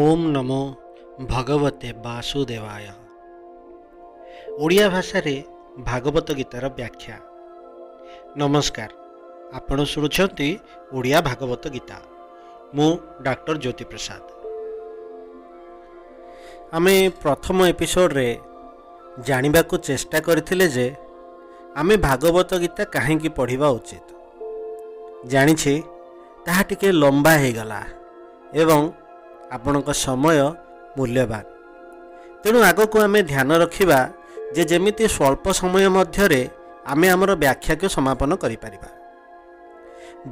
ଓମ୍ ନମୋ ଭଗବତେ ବାସୁଦେବାୟ ଓଡ଼ିଆ ଭାଷାରେ ଭାଗବତ ଗୀତାର ବ୍ୟାଖ୍ୟା। ନମସ୍କାର ଆପଣ ଶୁଣୁଛନ୍ତି ଓଡ଼ିଆ ଭାଗବତ ଗୀତା। ମୁଁ ଡାକ୍ତର ଜ୍ୟୋତି ପ୍ରସାଦ ଆମେ ପ୍ରଥମ ଏପିସୋଡ଼ରେ ଜାଣିବାକୁ ଚେଷ୍ଟା କରିଥିଲେ ଯେ ଆମେ ଭାଗବତ ଗୀତା କାହିଁକି ପଢ଼ିବା ଉଚିତ। ଜାଣିଛି ତାହା ଟିକେ ଲମ୍ବା ହେଇଗଲା ଏବଂ ଆପଣଙ୍କ ସମୟ ମୂଲ୍ୟବାନ। ତେଣୁ ଆଗକୁ ଆମେ ଧ୍ୟାନ ରଖିବା ଯେ ଯେମିତି ସ୍ୱଳ୍ପ ସମୟ ମଧ୍ୟରେ ଆମେ ଆମର ବ୍ୟାଖ୍ୟାକୁ ସମାପନ କରିପାରିବା।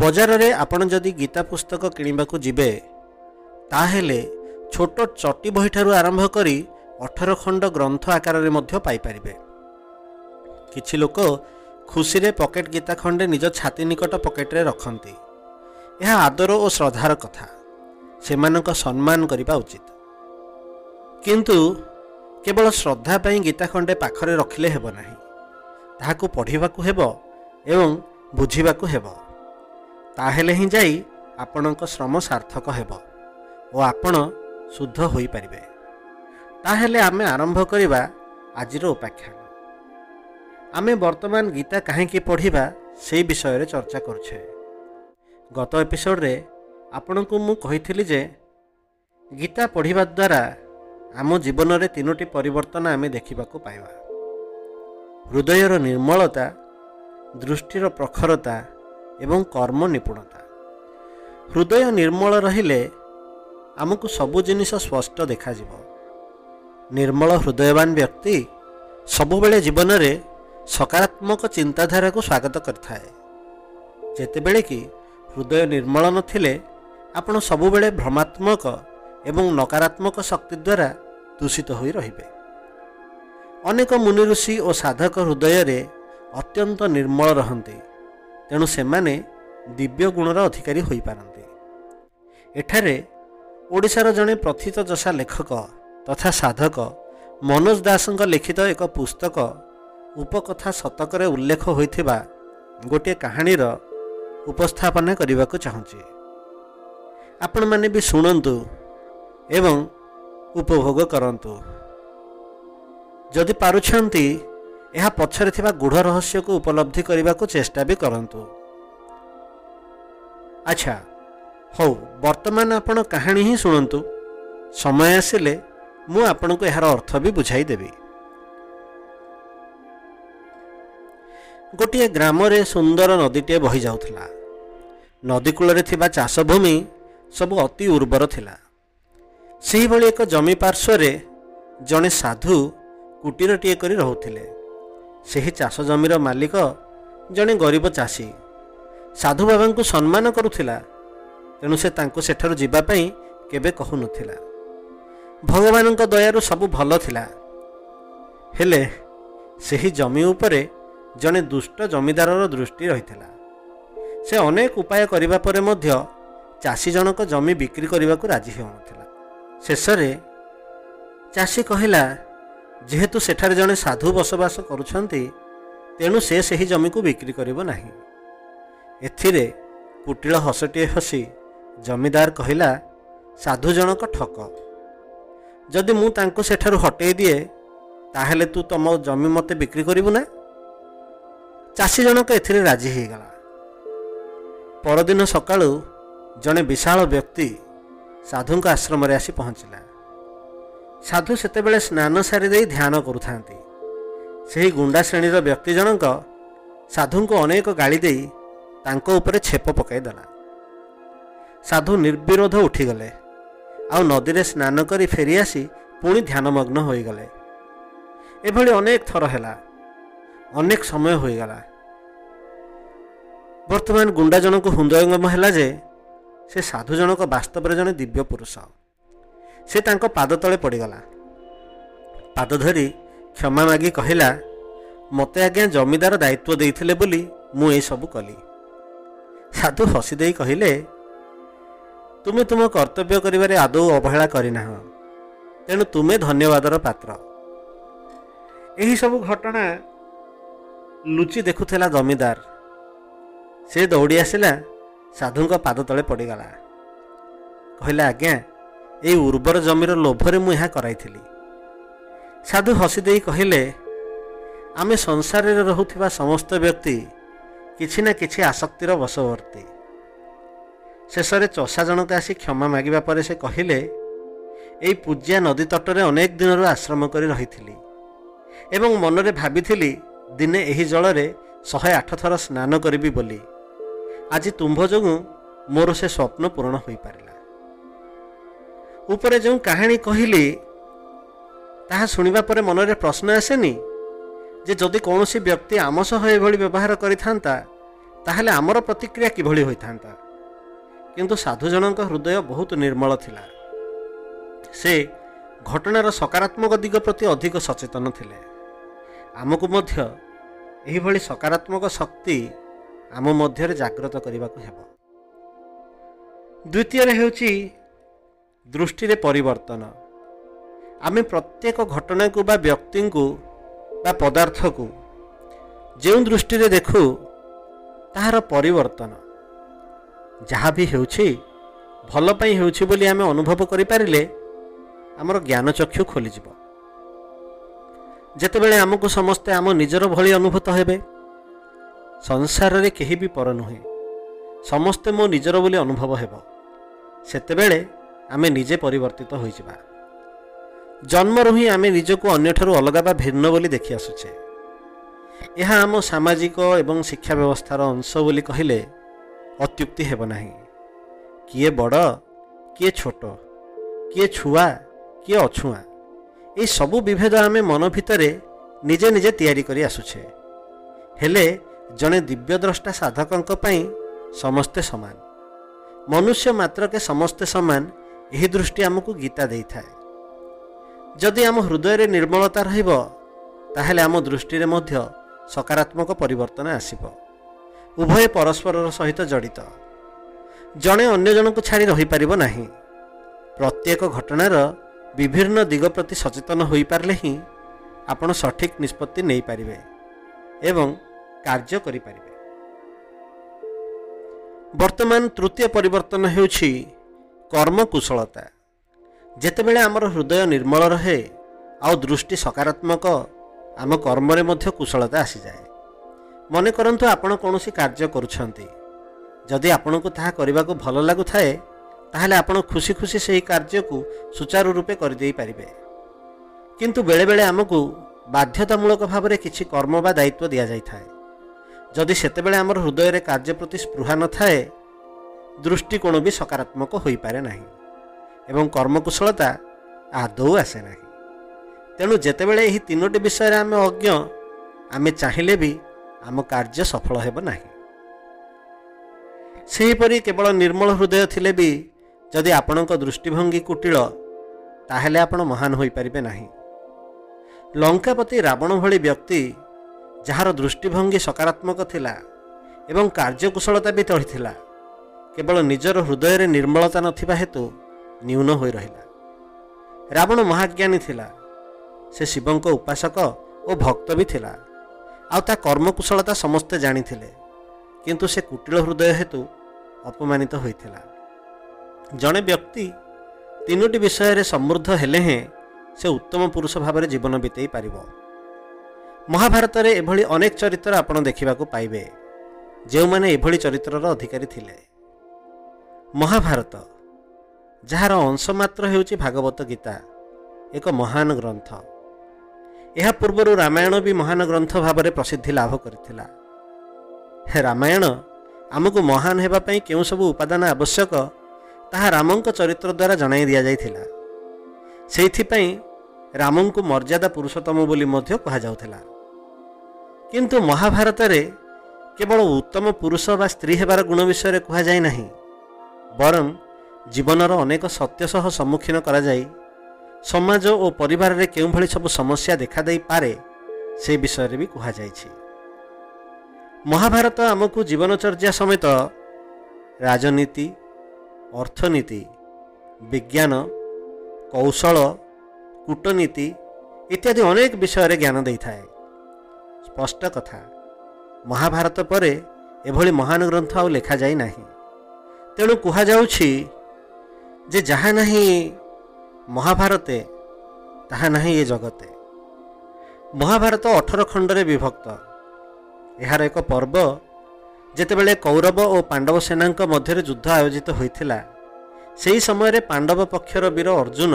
ବଜାରରେ ଆପଣ ଯଦି ଗୀତା ପୁସ୍ତକ କିଣିବାକୁ ଯିବେ ତାହେଲେ ଛୋଟ ଚଟି ବହିଠାରୁ ଆରମ୍ଭ କରି ଅଠର ଖଣ୍ଡ ଗ୍ରନ୍ଥ ଆକାରରେ ମଧ୍ୟ ପାଇପାରିବେ। କିଛି ଲୋକ ଖୁସିରେ ପକେଟ୍ ଗୀତା ଖଣ୍ଡେ ନିଜ ଛାତି ନିକଟ ପକେଟରେ ରଖନ୍ତି। ଏହା ଆଦର ଓ ଶ୍ରଦ୍ଧାର କଥା। ସେମାନଙ୍କ ସମ୍ମାନ କରିବା ଉଚିତ। କିନ୍ତୁ କେବଳ ଶ୍ରଦ୍ଧା ପାଇଁ ଗୀତା ଖଣ୍ଡେ ପାଖରେ ରଖିଲେ ହେବ ନାହିଁ। ତାହାକୁ ପଢ଼ିବାକୁ ହେବ ଏବଂ ବୁଝିବାକୁ ହେବ। ତାହେଲେ ହିଁ ଯାଇ ଆପଣଙ୍କ ଶ୍ରମ ସାର୍ଥକ ହେବ ଓ ଆପଣ ଶୁଦ୍ଧ ହୋଇପାରିବେ। ତାହେଲେ ଆମେ ଆରମ୍ଭ କରିବା ଆଜିର ଉପାଖ୍ୟାନ। ଆମେ ବର୍ତ୍ତମାନ ଗୀତା କାହିଁକି ପଢ଼ିବା ସେହି ବିଷୟରେ ଚର୍ଚ୍ଚା କରୁଛେ। ଗତ ଏପିସୋଡ଼ରେ ଆପଣଙ୍କୁ ମୁଁ କହିଥିଲି ଯେ ଗୀତା ପଢ଼ିବା ଦ୍ୱାରା ଆମ ଜୀବନରେ ତିନୋଟି ପରିବର୍ତ୍ତନ ଆମେ ଦେଖିବାକୁ ପାଇବା। ହୃଦୟର ନିର୍ମଳତା ଦୃଷ୍ଟିର ପ୍ରଖରତା ଏବଂ କର୍ମ ନିପୁଣତା। ହୃଦୟ ନିର୍ମଳ ରହିଲେ ଆମକୁ ସବୁ ଜିନିଷ ସ୍ପଷ୍ଟ ଦେଖାଯିବ। ନିର୍ମଳ ହୃଦୟବାନ ବ୍ୟକ୍ତି ସବୁବେଳେ ଜୀବନରେ ସକାରାତ୍ମକ ଚିନ୍ତାଧାରାକୁ ସ୍ୱାଗତ କରିଥାଏ। ଯେତେବେଳେ କି ହୃଦୟ ନିର୍ମଳ ନଥିଲେ ଆପଣ ସବୁବେଳେ ଭ୍ରମାତ୍ମକ ଏବଂ ନକାରାତ୍ମକ ଶକ୍ତି ଦ୍ୱାରା ଦୂଷିତ ହୋଇ ରହିବେ। ଅନେକ ମୁନିଋଷି ଓ ସାଧକ ହୃଦୟରେ ଅତ୍ୟନ୍ତ ନିର୍ମଳ ରହନ୍ତି ତେଣୁ ସେମାନେ ଦିବ୍ୟ ଗୁଣର ଅଧିକାରୀ ହୋଇପାରନ୍ତି। ଏଠାରେ ଓଡ଼ିଶାର ଜଣେ ପ୍ରଥିତ ଯଶା ଲେଖକ ତଥା ସାଧକ ମନୋଜ ଦାସଙ୍କ ଲିଖିତ ଏକ ପୁସ୍ତକ ଉପକଥା ଶତକରେ ଉଲ୍ଲେଖ ହୋଇଥିବା ଗୋଟିଏ କାହାଣୀର ଉପସ୍ଥାପନା କରିବାକୁ ଚାହୁଁଛି। ଆପଣମାନେ ବି ଶୁଣନ୍ତୁ ଏବଂ ଉପଭୋଗ କରନ୍ତୁ। ଯଦି ପାରୁଛନ୍ତି ଏହା ପଛରେ ଥିବା ଗୂଢ଼ ରହସ୍ୟକୁ ଉପଲବ୍ଧି କରିବାକୁ ଚେଷ୍ଟା ବି କରନ୍ତୁ। ଆଚ୍ଛା ହଉ ବର୍ତ୍ତମାନ ଆପଣ କାହାଣୀ ହିଁ ଶୁଣନ୍ତୁ। ସମୟ ଆସିଲେ ମୁଁ ଆପଣଙ୍କୁ ଏହାର ଅର୍ଥ ବି ବୁଝାଇ ଦେବି ଗୋଟିଏ ଗ୍ରାମରେ ସୁନ୍ଦର ନଦୀଟିଏ ବହି ଯାଉଥିଲା ନଦୀ କୂଳରେ ଥିବା ଚାଷଭୂମି ସବୁ ଅତି ଉର୍ବର ଥିଲା। ସେହିଭଳି ଏକ ଜମି ପାର୍ଶ୍ୱରେ ଜଣେ ସାଧୁ କୁଟୀରଟିଏ କରି ରହୁଥିଲେ। ସେହି ଚାଷ ଜମିର ମାଲିକ ଜଣେ ଗରିବ ଚାଷୀ। ସାଧୁ ବାବାଙ୍କୁ ସମ୍ମାନ କରୁଥିଲା ତେଣୁ ସେ ତାଙ୍କୁ ସେଠାରୁ ଯିବା ପାଇଁ କେବେ କହୁନଥିଲା। ଭଗବାନଙ୍କ ଦୟାରୁ ସବୁ ଭଲ ଥିଲା। ହେଲେ ସେହି ଜମି ଉପରେ ଜଣେ ଦୁଷ୍ଟ ଜମିଦାରର ଦୃଷ୍ଟି ରହିଥିଲା। ସେ ଅନେକ ଉପାୟ କରିବା ପରେ ମଧ୍ୟ ଚାଷୀ ଜଣକ ଜମି ବିକ୍ରି କରିବାକୁ ରାଜି ହେଉନଥିଲା। ଶେଷରେ ଚାଷୀ କହିଲା ଯେହେତୁ ସେଠାରେ ଜଣେ ସାଧୁ ବସବାସ କରୁଛନ୍ତି ତେଣୁ ସେ ସେହି ଜମିକୁ ବିକ୍ରି କରିବ ନାହିଁ ଏଥିରେ କୁଟିଳ ହସଟିଏ ହସି ଜମିଦାର କହିଲା ସାଧୁ ଜଣକ ଠକ। ଯଦି ମୁଁ ତାଙ୍କୁ ସେଠାରୁ ହଟେଇ ଦିଏ ତାହେଲେ ତୁ ତମ ଜମି ମୋତେ ବିକ୍ରି କରିବୁ ନା ଚାଷୀ ଜଣକ ଏଥିରେ ରାଜି ହୋଇଗଲା। ପରଦିନ ସକାଳୁ ଜଣେ ବିଶାଳ ବ୍ୟକ୍ତି ସାଧୁଙ୍କ ଆଶ୍ରମରେ ଆସି ପହଞ୍ଚିଲା। ସାଧୁ ସେତେବେଳେ ସ୍ନାନ ସାରିଦେଇ ଧ୍ୟାନ କରୁଥାନ୍ତି। ସେହି ଗୁଣ୍ଡା ଶ୍ରେଣୀର ବ୍ୟକ୍ତି ଜଣକ ସାଧୁଙ୍କୁ ଅନେକ ଗାଳି ଦେଇ ତାଙ୍କ ଉପରେ ଛେପ ପକାଇଦେଲା ସାଧୁ ନିର୍ବିରୋଧ ଉଠିଗଲେ। ଆଉ ନଦୀରେ ସ୍ନାନ କରି ଫେରିଆସି ପୁଣି ଧ୍ୟାନମଗ୍ନ ହୋଇଗଲେ। ଏଭଳି ଅନେକ ଥର ହେଲା। ଅନେକ ସମୟ ହୋଇଗଲା। ବର୍ତ୍ତମାନ ଗୁଣ୍ଡା ଜଣକୁ ହୃଦୟଙ୍ଗମ ହେଲା ଯେ ସେ ସାଧୁ ଜଣକ ବାସ୍ତବରେ ଜଣେ ଦିବ୍ୟ ପୁରୁଷ ସେ ତାଙ୍କ ପାଦ ତଳେ ପଡ଼ିଗଲା ପାଦ ଧରି କ୍ଷମା ମାଗି କହିଲା ମୋତେ ଆଜ୍ଞା ଜମିଦାର ଦାୟିତ୍ୱ ଦେଇଥିଲେ ବୋଲି ମୁଁ ଏସବୁ କଲି ସାଧୁ ହସି ଦେଇ କହିଲେ ତୁମେ ତୁମ କର୍ତ୍ତବ୍ୟ କରିବାରେ ଆଦୌ ଅବହେଳା କରିନାହଁ। ତେଣୁ ତୁମେ ଧନ୍ୟବାଦର ପାତ୍ର ଏହିସବୁ ଘଟଣା ଲୁଚି ଦେଖୁଥିଲା ଜମିଦାର। ସେ ଦୌଡ଼ି ଆସିଲା ସାଧୁଙ୍କ ପାଦ ତଳେ ପଡ଼ିଗଲା। କହିଲା ଆଜ୍ଞା ଏଇ ଉର୍ବର ଜମିର ଲୋଭରେ ମୁଁ ଏହା କରାଇଥିଲି ସାଧୁ ହସି ଦେଇ କହିଲେ ଆମେ ସଂସାରରେ ରହୁଥିବା ସମସ୍ତ ବ୍ୟକ୍ତି କିଛି ନା କିଛି ଆସକ୍ତିର ବଶବର୍ତ୍ତୀ ଶେଷରେ ଚଷା ଜଣକ ଆସି କ୍ଷମା ମାଗିବା ପରେ ସେ କହିଲେ ଏଇ ପୂଜ୍ୟା ନଦୀ ତଟରେ ଅନେକ ଦିନରୁ ଆଶ୍ରମ କରି ରହିଥିଲି ଏବଂ ମନରେ ଭାବିଥିଲି ଦିନେ ଏହି ଜଳରେ ଶହେ ଆଠ ଥର ସ୍ନାନ କରିବି ବୋଲି। ଆଜି ତୁମ୍ଭ ଯୋଗୁଁ ମୋର ସେ ସ୍ୱପ୍ନ ପୂରଣ ହୋଇପାରିଲା। ଉପରେ ଯେଉଁ କାହାଣୀ କହିଲି ତାହା ଶୁଣିବା ପରେ ମନରେ ପ୍ରଶ୍ନ ଆସେନି ଯେ ଯଦି କୌଣସି ବ୍ୟକ୍ତି ଆମ ସହ ଏଭଳି ବ୍ୟବହାର କରିଥାନ୍ତା ତାହେଲେ ଆମର ପ୍ରତିକ୍ରିୟା କିଭଳି ହୋଇଥାନ୍ତା? କିନ୍ତୁ ସାଧୁ ଜଣଙ୍କ ହୃଦୟ ବହୁତ ନିର୍ମଳ ଥିଲା। ସେ ଘଟଣାର ସକାରାତ୍ମକ ଦିଗ ପ୍ରତି ଅଧିକ ସଚେତନ ଥିଲେ। ଆମକୁ ମଧ୍ୟ ଏହିଭଳି ସକାରାତ୍ମକ ଶକ୍ତି ଆମ ମଧ୍ୟରେ ଜାଗ୍ରତ କରିବାକୁ ହେବ। ଦ୍ୱିତୀୟରେ ହେଉଛି ଦୃଷ୍ଟିରେ ପରିବର୍ତ୍ତନ। ଆମେ ପ୍ରତ୍ୟେକ ଘଟଣାକୁ ବା ବ୍ୟକ୍ତିଙ୍କୁ ବା ପଦାର୍ଥକୁ ଯେଉଁ ଦୃଷ୍ଟିରେ ଦେଖୁ ତାହାର ପରିବର୍ତ୍ତନ। ଯାହା ବି ହେଉଛି ଭଲ ପାଇଁ ହେଉଛି ବୋଲି ଆମେ ଅନୁଭବ କରିପାରିଲେ ଆମର ଜ୍ଞାନଚକ୍ଷୁ ଖୋଲିଯିବ। ଯେତେବେଳେ ଆମକୁ ସମସ୍ତେ ଆମ ନିଜର ଭଳି ଅନୁଭୂତ ହେବେ ସଂସାରରେ କେହି ବି ପର ନୁହେଁ। ସମସ୍ତେ ମୋ ନିଜର ବୋଲି ଅନୁଭବ ହେବ। ସେତେବେଳେ ଆମେ ନିଜେ ପରିବର୍ତ୍ତିତ ହୋଇଯିବା। ଜନ୍ମରୁ ହିଁ ଆମେ ନିଜକୁ ଅନ୍ୟଠାରୁ ଅଲଗା ବା ଭିନ୍ନ ବୋଲି ଦେଖି ଆସୁଛେ। ଏହା ଆମ ସାମାଜିକ ଏବଂ ଶିକ୍ଷା ବ୍ୟବସ୍ଥାର ଅଂଶ ବୋଲି କହିଲେ ଅତ୍ୟୁକ୍ତି ହେବ ନାହିଁ। କିଏ ବଡ଼ କିଏ ଛୋଟ କିଏ ଛୁଆ କିଏ ଅଛୁଆଁ ଏହି ସବୁ ବିଭେଦ ଆମେ ମନ ଭିତରେ ନିଜେ ନିଜେ ତିଆରି କରି ଆସୁଛେ। ହେଲେ ଜଣେ ଦିବ୍ୟଦ୍ରଷ୍ଟା ସାଧକଙ୍କ ପାଇଁ ସମସ୍ତେ ସମାନ। ମନୁଷ୍ୟ ମାତ୍ରକେ ସମସ୍ତେ ସମାନ ଏହି ଦୃଷ୍ଟି ଆମକୁ ଗୀତା ଦେଇଥାଏ। ଯଦି ଆମ ହୃଦୟରେ ନିର୍ମଳତା ରହିବ ତାହେଲେ ଆମ ଦୃଷ୍ଟିରେ ମଧ୍ୟ ସକାରାତ୍ମକ ପରିବର୍ତ୍ତନ ଆସିବ। ଉଭୟ ପରସ୍ପରର ସହିତ ଜଡ଼ିତ। ଜଣେ ଅନ୍ୟ ଜଣଙ୍କୁ ଛାଡ଼ି ରହିପାରିବ ନାହିଁ। ପ୍ରତ୍ୟେକ ଘଟଣାର ବିଭିନ୍ନ ଦିଗ ପ୍ରତି ସଚେତନ ହୋଇପାରିଲେ ହିଁ ଆପଣ ସଠିକ୍ ନିଷ୍ପତ୍ତି ନେଇପାରିବେ ଏବଂ କାର୍ଯ୍ୟ କରିପାରିବେ ବର୍ତ୍ତମାନ ତୃତୀୟ ପରିବର୍ତ୍ତନ ହେଉଛି କର୍ମକୁଶଳତା। ଯେତେବେଳେ ଆମର ହୃଦୟ ନିର୍ମଳ ରହେ ଆଉ ଦୃଷ୍ଟି ସକାରାତ୍ମକ ଆମ କର୍ମରେ ମଧ୍ୟ କୁଶଳତା ଆସିଯାଏ। ମନେ କରନ୍ତୁ ଆପଣ କୌଣସି କାର୍ଯ୍ୟ କରୁଛନ୍ତି। ଯଦି ଆପଣଙ୍କୁ ତାହା କରିବାକୁ ଭଲ ଲାଗୁଥାଏ ତାହେଲେ ଆପଣ ଖୁସି ଖୁସି ସେହି କାର୍ଯ୍ୟକୁ ସୁଚାରୁ ରୂପେ କରିଦେଇପାରିବେ କିନ୍ତୁ ବେଳେବେଳେ ଆମକୁ ବାଧ୍ୟତାମୂଳକ ଭାବରେ କିଛି କର୍ମ ବା ଦାୟିତ୍ୱ ଦିଆଯାଇଥାଏ। ଯଦି ସେତେବେଳେ ଆମର ହୃଦୟରେ କାର୍ଯ୍ୟ ପ୍ରତି ସ୍ପୃହା ନଥାଏ ଦୃଷ୍ଟିକୋଣ ବି ସକାରାତ୍ମକ ହୋଇପାରେ ନାହିଁ ଏବଂ କର୍ମକୁଶଳତା ଆଦୌ ଆସେ ନାହିଁ। ତେଣୁ ଯେତେବେଳେ ଏହି ତିନୋଟି ବିଷୟରେ ଆମେ ଅଜ୍ଞ ଆମେ ଚାହିଁଲେ ବି ଆମ କାର୍ଯ୍ୟ ସଫଳ ହେବ ନାହିଁ। ସେହିପରି କେବଳ ନିର୍ମଳ ହୃଦୟ ଥିଲେ ବି ଯଦି ଆପଣଙ୍କ ଦୃଷ୍ଟିଭଙ୍ଗୀ କୁଟିଳ ତାହେଲେ ଆପଣ ମହାନ ହୋଇପାରିବେ ନାହିଁ। ଲଙ୍କାପତି ରାବଣ ଭଳି ବ୍ୟକ୍ତି ଯାହାର ଦୃଷ୍ଟିଭଙ୍ଗୀ ସକାରାତ୍ମକ ଥିଲା ଏବଂ କାର୍ଯ୍ୟକୁଶଳତା ବି ତଳିଥିଲା କେବଳ ନିଜର ହୃଦୟରେ ନିର୍ମଳତା ନଥିବା ହେତୁ ନ୍ୟୁନ ହୋଇ ରହିଲା। ରାବଣ ମହାଜ୍ଞାନୀ ଥିଲା। ସେ ଶିବଙ୍କ ଉପାସକ ଓ ଭକ୍ତ ବି ଥିଲା। ଆଉ ତା କର୍ମକୁଶଳତା ସମସ୍ତେ ଜାଣିଥିଲେ। କିନ୍ତୁ ସେ କୁଟିଳ ହୃଦୟ ହେତୁ ଅପମାନିତ ହୋଇଥିଲା। ଜଣେ ବ୍ୟକ୍ତି ତିନୋଟି ବିଷୟରେ ସମୃଦ୍ଧ ହେଲେ ହେଁ ସେ ଉତ୍ତମ ପୁରୁଷ ଭାବରେ ଜୀବନ ବିତେଇ ପାରିବ। ମହାଭାରତରେ ଏଭଳି ଅନେକ ଚରିତ୍ର ଆପଣ ଦେଖିବାକୁ ପାଇବେ ଯେଉଁମାନେ ଏଭଳି ଚରିତ୍ରର ଅଧିକାରୀ ଥିଲେ। ମହାଭାରତ ଯାହାର ଅଂଶ ମାତ୍ର ହେଉଛି ଭାଗବତ ଗୀତା ଏକ ମହାନ ଗ୍ରନ୍ଥ। ଏହା ପୂର୍ବରୁ ରାମାୟଣ ବି ମହାନ ଗ୍ରନ୍ଥ ଭାବରେ ପ୍ରସିଦ୍ଧି ଲାଭ କରିଥିଲା। ରାମାୟଣ ଆମକୁ ମହାନ ହେବା ପାଇଁ କେଉଁ ସବୁ ଉପାଦାନ ଆବଶ୍ୟକ ତାହା ରାମଙ୍କ ଚରିତ୍ର ଦ୍ୱାରା ଜଣାଇ ଦିଆଯାଇଥିଲା। ସେଇଥିପାଇଁ ରାମଙ୍କୁ ମର୍ଯ୍ୟାଦା ପୁରୁଷୋତ୍ତମ ବୋଲି ମଧ୍ୟ କୁହାଯାଉଥିଲା। କିନ୍ତୁ ମହାଭାରତରେ କେବଳ ଉତ୍ତମ ପୁରୁଷ ବା ସ୍ତ୍ରୀ ହେବାର ଗୁଣ ବିଷୟରେ କୁହାଯାଇ ନାହିଁ ବରଂ ଜୀବନର ଅନେକ ସତ୍ୟ ସହ ସମ୍ମୁଖୀନ କରାଯାଇ ସମାଜ ଓ ପରିବାରରେ କେଉଁଭଳି ସବୁ ସମସ୍ୟା ଦେଖାଦେଇପାରେ ସେ ବିଷୟରେ ବି କୁହାଯାଇଛି। ମହାଭାରତ ଆମକୁ ଜୀବନଚର୍ଯ୍ୟା ସମେତ ରାଜନୀତି ଅର୍ଥନୀତି ବିଜ୍ଞାନ କୌଶଳ କୂଟନୀତି ଇତ୍ୟାଦି ଅନେକ ବିଷୟରେ ଜ୍ଞାନ ଦେଇଥାଏ। ସ୍ପଷ୍ଟ କଥା ମହାଭାରତ ପରେ ଏଭଳି ମହାନ ଗ୍ରନ୍ଥ ଆଉ ଲେଖାଯାଇ ନାହିଁ। ତେଣୁ କୁହାଯାଉଛି ଯେ ଯାହା ନାହିଁ ମହାଭାରତେ ତାହା ନାହିଁ ଏ ଜଗତେ। ମହାଭାରତ ଅଠର ଖଣ୍ଡରେ ବିଭକ୍ତ। ଏହାର ଏକ ପର୍ବ ଯେତେବେଳେ କୌରବ ଓ ପାଣ୍ଡବ ସେନାଙ୍କ ମଧ୍ୟରେ ଯୁଦ୍ଧ ଆୟୋଜିତ ହୋଇଥିଲା ସେହି ସମୟରେ ପାଣ୍ଡବ ପକ୍ଷର ବୀର ଅର୍ଜୁନ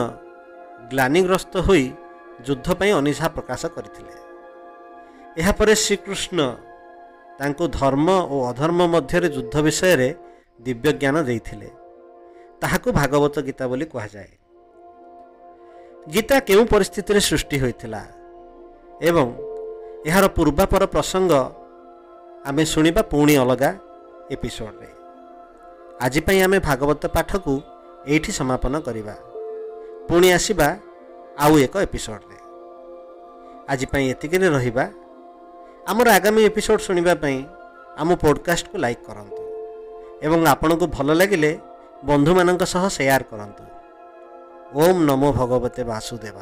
ଗ୍ଲାନିଗ୍ରସ୍ତ ହୋଇ ଯୁଦ୍ଧ ପାଇଁ ଅନିଶା ପ୍ରକାଶ କରିଥିଲେ। ଏହାପରେ ଶ୍ରୀକୃଷ୍ଣ ତାଙ୍କୁ ଧର୍ମ ଓ ଅଧର୍ମ ମଧ୍ୟରେ ଯୁଦ୍ଧ ବିଷୟରେ ଦିବ୍ୟ ଜ୍ଞାନ ଦେଇଥିଲେ। ତାହାକୁ ଭାଗବତ ଗୀତା ବୋଲି କୁହାଯାଏ। ଗୀତା କେଉଁ ପରିସ୍ଥିତିରେ ସୃଷ୍ଟି ହୋଇଥିଲା ଏବଂ ଏହାର ପୂର୍ବାପର ପ୍ରସଙ୍ଗ ଆମେ ଶୁଣିବା ପୁଣି ଅଲଗା ଏପିସୋଡ଼ରେ। ଆଜି ପାଇଁ ଆମେ ଭାଗବତ ପାଠକୁ ଏଇଠି ସମାପନ କରିବା। ପୁଣି ଆସିବା ଆଉ ଏକ ଏପିସୋଡ଼ରେ ଆଜି ପାଇଁ ଏତିକିରେ ରହିବା। ଆମର ଆଗାମୀ ଏପିସୋଡ଼ ଶୁଣିବା ପାଇଁ ଆମ ପଡ଼କାଷ୍ଟକୁ ଲାଇକ୍ କରନ୍ତୁ ଏବଂ ଆପଣଙ୍କୁ ଭଲ ଲାଗିଲେ ବନ୍ଧୁମାନଙ୍କ ସହ ସେୟାର କରନ୍ତୁ। ଓମ୍ ନମୋ ଭଗବତେ ବାସୁଦେବା